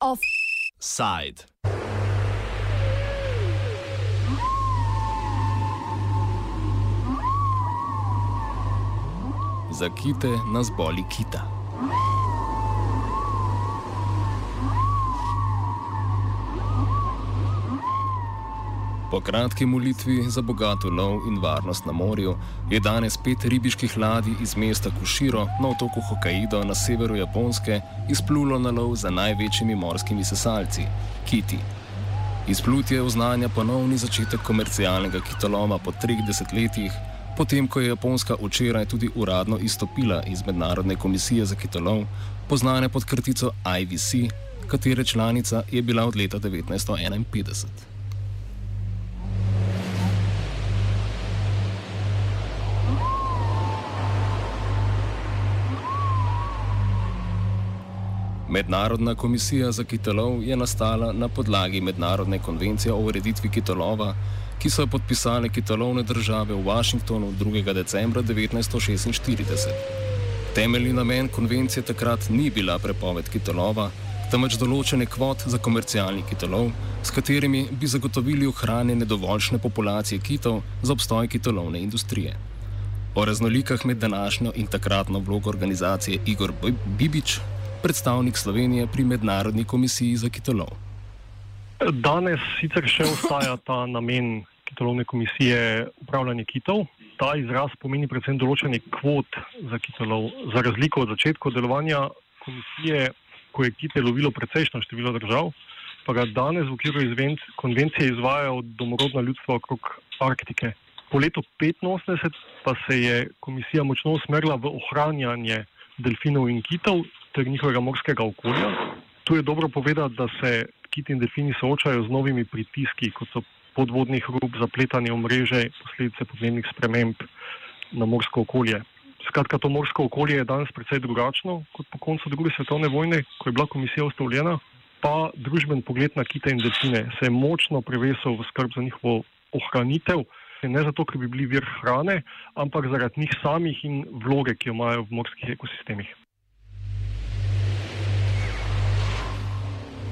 Offside. Za kite nas boli kita. Po kratki molitvi za bogato lov in varnost na morju je danes pet ribiških ladij iz mesta Kuširo na otoku Hokkaido na severu Japonske izplulo na lov za največjimi morskimi sesalci - kiti. Izplutje oznanja ponovni začetek komercialnega kitolova po treh desetletjih, potem ko je Japonska včeraj tudi uradno izstopila iz Mednarodne komisije za kitolov, poznane pod kratico IVC, katere članica je bila od leta 1951. Mednarodna komisija za kitolov je nastala na podlagi Mednarodne konvencije o ureditvi kitolova, ki so jo podpisale kitolovne države v Washingtonu 2. decembra 1946. Temeljni namen konvencije takrat ni bila prepoved kitolova, temveč določene kvot za komercialni kitolov, s katerimi bi zagotovili ohranjene dovoljšne populacije kitov za obstoj kitolovne industrije. O raznolikah med današnjo in takratno vlogo organizacije Igor Bibič predstavnik Slovenije pri Mednarodni komisiji za kitolov. Danes sicer še ostaja ta namen kitolovne komisije upravljanje kitov. Ta izraz pomeni predvsem določanje kvot za kitolov. Za razliko od začetka delovanja komisije, ko je kite lovilo precejšno število držav, pa ga danes v okviru konvencije izvajajo domorodna ljudstva okrog Arktike. Po letu 1985 pa se je komisija močno usmerila v ohranjanje delfinov in kitov ter njihovega morskega okolja. Tu je dobro povedati, da se kiti in delfini soočajo z novimi pritiski, kot so podvodni hrup, zapletanje v mreže, posledice podnebnih sprememb na morsko okolje. Skratka, to morsko okolje je danes precej drugačno kot po koncu druge svetovne vojne, ko je bila komisija ustanovljena, pa družben pogled na kite in delfine se je močno prevesel v skrb za njihovo ohranitev. Ne zato, ker bi bili vir hrane, ampak zaradi njih samih in vloge, ki jo imajo v morskih ekosistemih.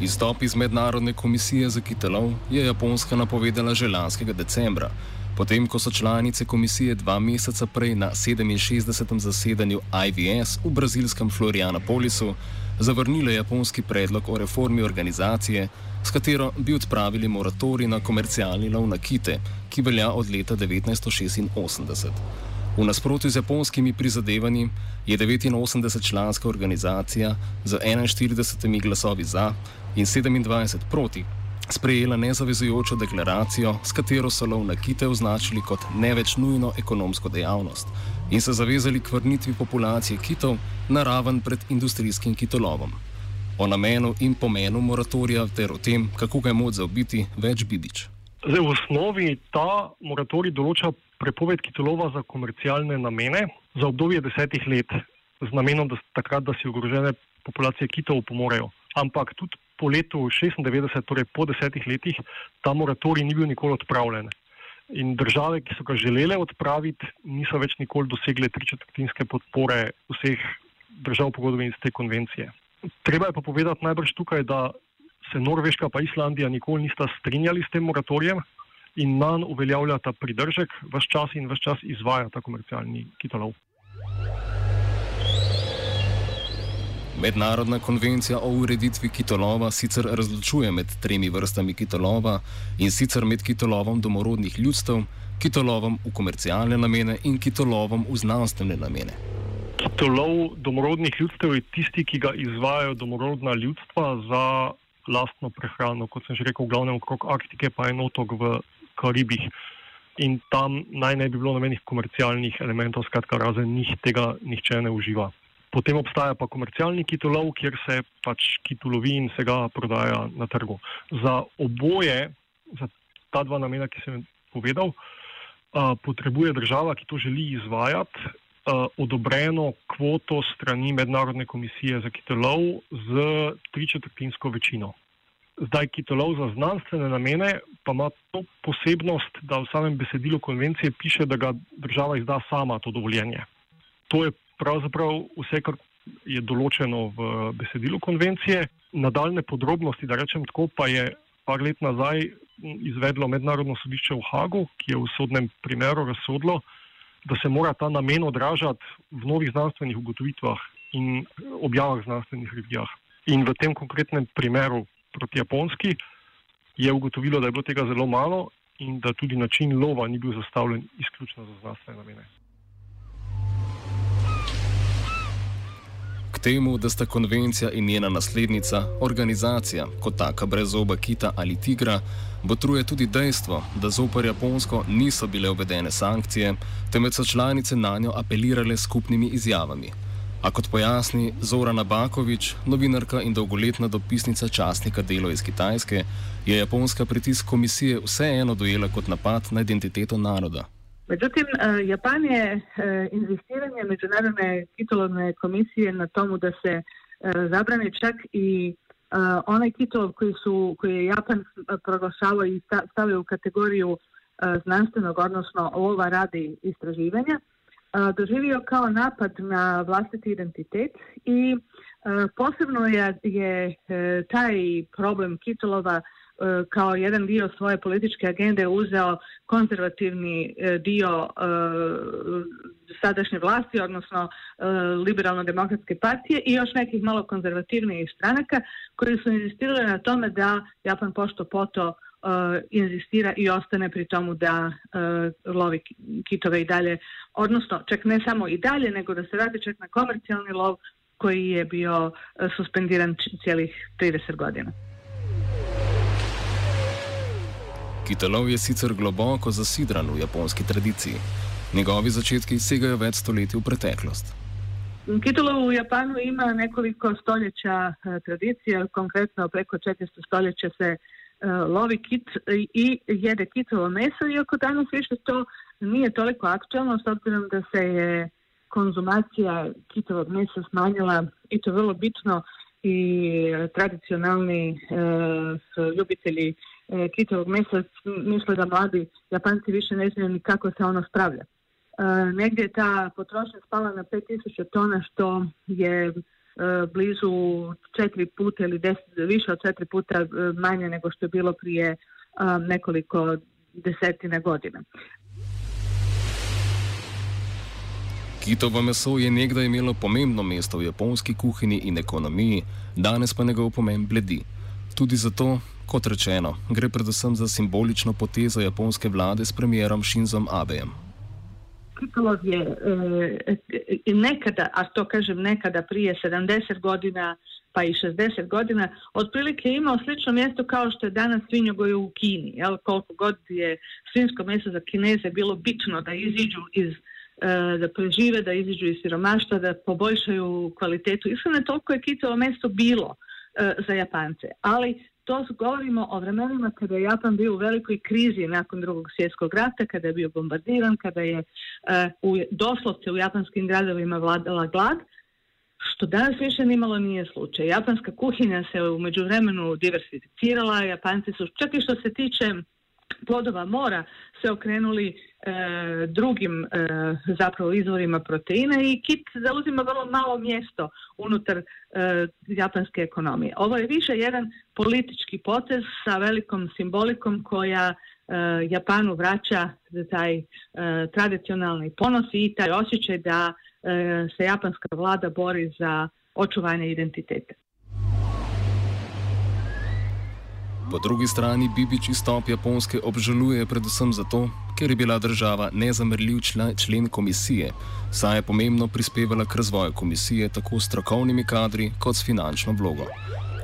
Izstop iz Mednarodne komisije za kitolov je Japonska napovedala že lanskega decembra, potem ko so članice komisije dva meseca prej na 67. zasedanju IVS v brazilskem Florianopolisu zavrnile japonski predlog o reformi organizacije, s katero bi odpravili moratorij na komercialni lov na kite, ki velja od leta 1986. V nasprotju z japonskimi prizadevanji je 89-članska organizacija z 41 glasovi za in 27 proti sprejela nezavezujočo deklaracijo, s katero so lov na kite označili kot ne več nujno ekonomsko dejavnost in se zavezali k vrnitvi populacije kitov na raven pred industrijskim kitolovom. O namenu in pomenu moratorija ter o tem, kako ga je moč zaobiti, več bidič. Zdaj, v osnovi ta moratorij določa prepoved kitolova za komercialne namene za obdobje desetih let, z namenom, da takrat, da si ogrožene populacije kitov pomorejo. Ampak tudi po letu 96, torej po desetih letih, ta moratorij ni bil nikoli odpravljen. In države, ki so ga želele odpraviti, niso več nikoli dosegle tričetrtinske podpore vseh držav pogodbe iz te konvencije. Treba je pa povedati najbrž tukaj, da se Norveška pa Islandija nikoli nista strinjali s tem moratorijem in nanj uveljavljata pridržek, vse čas in vse čas izvaja ta komercialni kitolov. Mednarodna konvencija o ureditvi kitolova sicer razločuje med tremi vrstami kitolova in sicer med kitolovom domorodnih ljudstev, kitolovom v komercialne namene in kitolovom v znanstvene namene. Kitolov domorodnih ljudstev je tisti, ki ga izvajajo domorodna ljudstva za lastno prehrano, kot sem že rekel, v glavnem okrog Arktike, pa en otok v Karibih. In tam naj ne bi bilo nobenih komercialnih elementov, skratka, razen njih tega nihče ne uživa. Potem obstaja pa komercialni kitolov, kjer se pač kitolovi in se ga prodaja na trgu. Za oboje, za ta dva namena, ki sem povedal, potrebuje država, ki to želi izvajati, odobreno kvoto strani Mednarodne komisije za kitolov z tričetrtinsko večino. Zdaj, kitolov za znanstvene namene pa ima to posebnost, da v samem besedilu konvencije piše, da ga država izda sama to dovoljenje. To je pravzaprav vse, kar je določeno v besedilu konvencije. Nadaljne podrobnosti, da rečem tako, pa je par let nazaj izvedlo Mednarodno sodišče v Hagu, ki je v sodnem primeru razsodilo, da se mora ta namen odražati v novih znanstvenih ugotovitvah in objavah znanstvenih revijah. In v tem konkretnem primeru proti Japonski je ugotovilo, da je bilo tega zelo malo in da tudi način lova ni bil zastavljen izključno za znanstvene namene. K temu, da sta konvencija in njena naslednica, organizacija kot taka brez zoba kita ali tigra, botruje tudi dejstvo, da zoper Japonsko niso bile uvedene sankcije, temveč so članice na njo apelirale skupnimi izjavami. A kot pojasni Zorana Bakovič, novinarka in dolgoletna dopisnica časnika Delo iz Kitajske, je japonska pritisk komisije vseeno dojela kot napad na identiteto naroda. Međutim, e, Japan je e, inzistiranje Međunarodne kitolovne komisije na tomu da se e, zabrane čak i onaj kitolov koji, su, koji je Japan proglašavao i stavio u kategoriju znanstvenog, odnosno ova radi istraživanja, doživio kao napad na vlastiti identitet i posebno je, je taj problem kitolova kao jedan dio svoje političke agende uzeo konzervativni e, dio e, sadašnje vlasti, odnosno e, liberalno-demokratske partije i još nekih malo konzervativnijih stranaka koji su insistirali na tome da Japan pošto poto inzistira i ostane pri tomu da lovi kitove i dalje, odnosno čak ne samo i dalje, nego da se radi čak na komercijalni lov koji je bio suspendiran cijelih 30 godina. Kitalov je sicer globoko zasidran v japonski tradiciji. Njegovi začetki segajo več stoletij v preteklost. Kitolov u Japanu ima nekoliko stoljeća e, tradicije, konkretno preko 400 stoljeća se e, lovi kit i jede kitovo meso, iako danas više to nije toliko aktualno, s obzirom da se je konzumacija kitovog mesa smanjila i to vrlo bitno i tradicionalni e, ljubitelji e, kitovog mesa misle da mladi Japanci više ne znaju ni kako se ono spravlja. E, negdje je ta potrošnja spala na 5000 tona što je e, blizu četiri puta ili deset, više od četiri puta e, manje nego što je bilo prije e, nekoliko desetina godina. Kitovo meso je nekdaj imelo pomembno mesto v japonski kuhinji in ekonomiji, danes pa njegov pomen bledi. Tudi zato, kot rečeno, gre predvsem za simbolično potezo japonske vlade s premijerom Shinzom Abejem. Kitolov je e, nekada, a to kažem nekada prije 70 godina pa i 60 godina, otprilike imao slično mjesto kao što je danas svinjogoj u Kini. Jel? Koliko god je svinsko meso za Kineze bilo bitno da iziđu iz E, da prežive, da iziđu iz siromaštva, da poboljšaju kvalitetu. Iskreno toliko je kitovo mesto bilo e, za Japance, ali to govorimo o vremenima kada je Japan bio u velikoj krizi nakon drugog svjetskog rata, kada je bio bombardiran, kada je e, u, doslovce u japanskim gradovima vladala glad, što danas više nimalo nije slučaj. Japanska kuhinja se u međuvremenu diversificirala, Japanci su, čak i što se tiče plodova mora, se okrenuli E, drugim e, zapravo izvorima proteina i kit zauzima vrlo malo mjesto unutar e, japanske ekonomije. Ovo je više jedan politički potez sa velikom simbolikom koja Japanu vraća taj tradicionalni ponos i taj osjećaj da se japanska vlada bori za očuvanje identiteta. Po drugi strani Bibič izstop Japonske obžaluje predvsem zato, ker je bila država nezamrljiv člen komisije, saj je pomembno prispevala k razvoju komisije tako s strokovnimi kadri kot s finančno vlogo.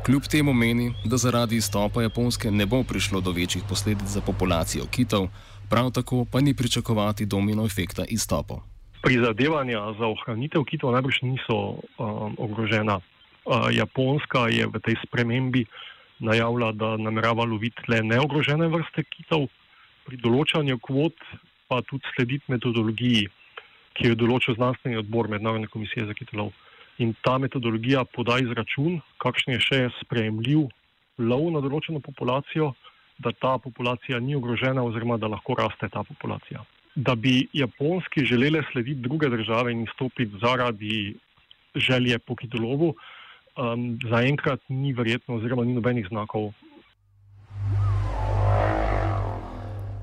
Kljub temu meni, da zaradi izstopa Japonske ne bo prišlo do večjih posledic za populacijo kitov, prav tako pa ni pričakovati domino efekta izstopov. Prizadevanja za ohranitev kitov najbrž niso um, ogrožena. Uh, Japonska je v tej spremembi najavila, da namerava loviti le neogrožene vrste kitov, pri določanju kvot pa tudi slediti metodologiji, ki jo določa znanstveni odbor Mednarodne komisije za kitolov. In ta metodologija poda izračun, kakšen je še sprejemljiv lov na določeno populacijo, da ta populacija ni ogrožena oziroma da lahko raste ta populacija. Da bi japonski želeli slediti druge države in izstopiti zaradi želje po kitolovu. Um, Zaenkrat ni verjetno, oziroma ni nobenih znakov.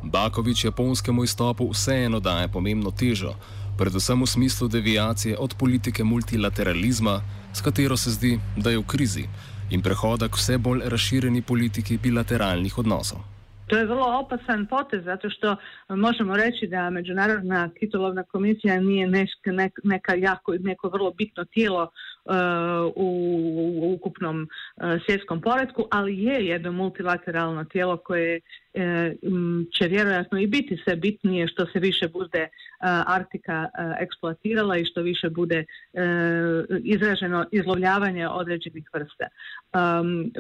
Bakovič japonskemu izstopu vseeno daje pomembno težo, predvsem v smislu deviacije od politike multilateralizma, s katero se zdi, da je v krizi, in prehoda k vse bolj razširjeni politiki bilateralnih odnosov. To je vrlo opasan potez, zato što možemo reći da Međunarodna kitolovna komisija nije neka, neka jako, neko vrlo bitno tijelo uh, u, ukupnom uh, svjetskom poredku, ali je jedno multilateralno tijelo koje će vjerojatno i biti sve bitnije što se više bude e, Arktika e, eksploatirala i što više bude izraženo izlovljavanje određenih vrsta.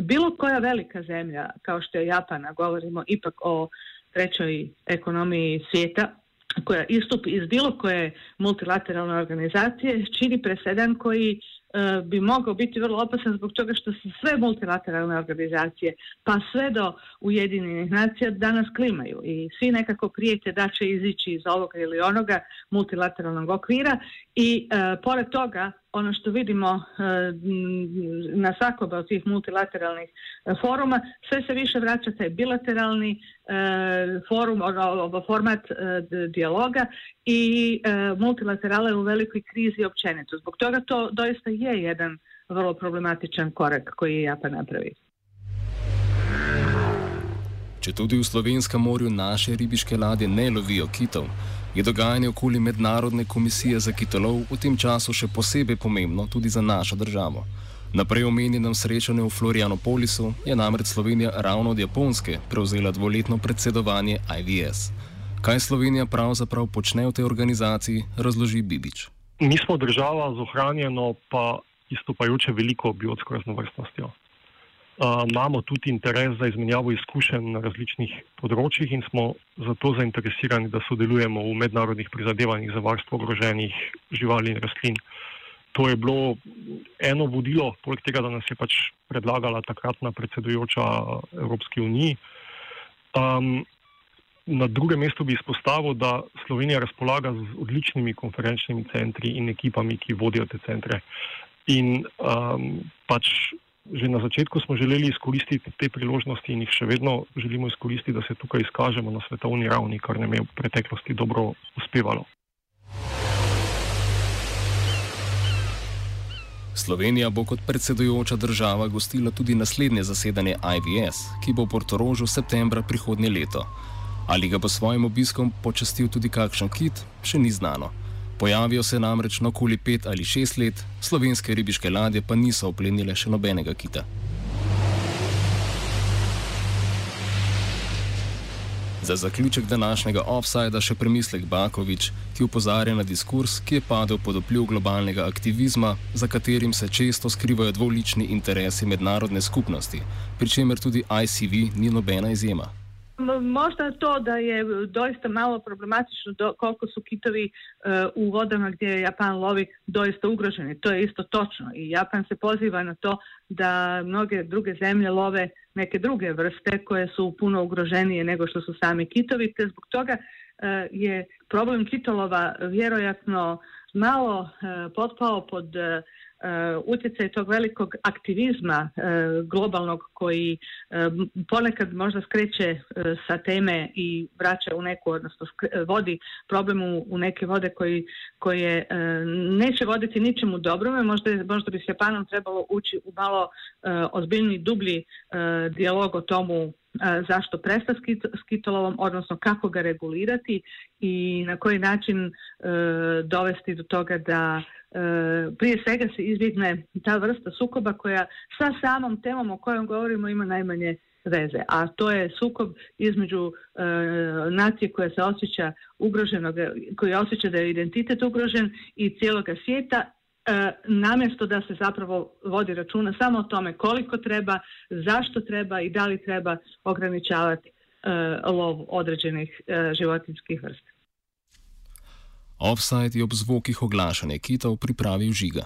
Bilo koja velika zemlja, kao što je Japana, govorimo ipak o trećoj ekonomiji svijeta, koja istupi iz bilo koje multilateralne organizacije, čini presedan koji E, bi mogao biti vrlo opasan zbog toga što se sve multilateralne organizacije, pa sve do Ujedinjenih nacija danas klimaju. I svi nekako prijete da će izići iz ovoga ili onoga multilateralnog okvira i e, pored toga ono što vidimo e, na svakom od tih multilateralnih e, foruma, sve se više vraća taj bilateralni e, forum, ono, format dijaloga i multilaterale u velikoj krizi općenito. Zbog toga to doista je jedan vrlo problematičan korak koji je Japan napravi. Če tudi v slovenskem morju naše ribiške ladje ne lovijo kitov, je dogajanje okoli Mednarodne komisije za kitolov v tem času še posebej pomembno tudi za našo državo. Na prej omenjenem srečanju v Florianopolisu je namreč Slovenija ravno od Japonske prevzela dvoletno predsedovanje IVS. Kaj Slovenija pravzaprav počne v tej organizaciji, razloži Bibič. Mi smo država z ohranjeno pa izstopajoče veliko biotsko raznovrstnostjo imamo tudi interes za izmenjavo izkušenj na različnih področjih in smo zato zainteresirani, da sodelujemo v mednarodnih prizadevanjih za varstvo ogroženih živali in rastlin. To je bilo eno vodilo, poleg tega, da nas je pač predlagala takratna predsedujoča Evropski uniji. Um, na drugem mestu bi izpostavil, da Slovenija razpolaga z odličnimi konferenčnimi centri in ekipami, ki vodijo te centre. In um, pač Že na začetku smo želeli izkoristiti te priložnosti in jih še vedno želimo izkoristiti, da se tukaj izkažemo na svetovni ravni, kar nam je v preteklosti dobro uspevalo. Slovenija bo kot predsedujoča država gostila tudi naslednje zasedanje IVS, ki bo v Portorožu septembra prihodnje leto. Ali ga bo s svojim obiskom počastil tudi kakšen kit, še ni znano. Pojavijo se namreč na okoli pet ali šest let, slovenske ribiške ladje pa niso oplenile še nobenega kita. Za zaključek današnjega offsajda še premislek Bakovič, ki upozarja na diskurs, ki je padel pod vpliv globalnega aktivizma, za katerim se često skrivajo dvolični interesi mednarodne skupnosti, pri čemer tudi ICV ni nobena izjema. Možda to da je doista malo problematično do, koliko su kitovi uh, u vodama gdje Japan lovi doista ugroženi. To je isto točno i Japan se poziva na to da mnoge druge zemlje love neke druge vrste koje su puno ugroženije nego što su sami kitovi, te zbog toga uh, je problem kitolova vjerojatno malo uh, potpao pod utjecaj tog velikog aktivizma uh, globalnog koji uh, ponekad možda skreće sa teme i vraća u neku, odnosno vodi problemu u neke vode koji, koje neće voditi ničemu dobrome. Možda, možda bi s Japanom trebalo ući u malo ozbiljni, dublji dijalog o tomu zašto presta s kitolovom, odnosno kako ga regulirati i na koji način dovesti do toga da prije svega se izbjegne ta vrsta sukoba koja sa samom temom o kojoj govorimo ima najmanje veze, a to je sukob između e, nacije koja se osjeća ugroženog, koji osjeća da je identitet ugrožen i cijeloga svijeta e, namjesto da se zapravo vodi računa samo o tome koliko treba, zašto treba i da li treba ograničavati e, lov određenih životinskih vrsta. Offside je ob zvokih oglašanja kitov pripravil žiga.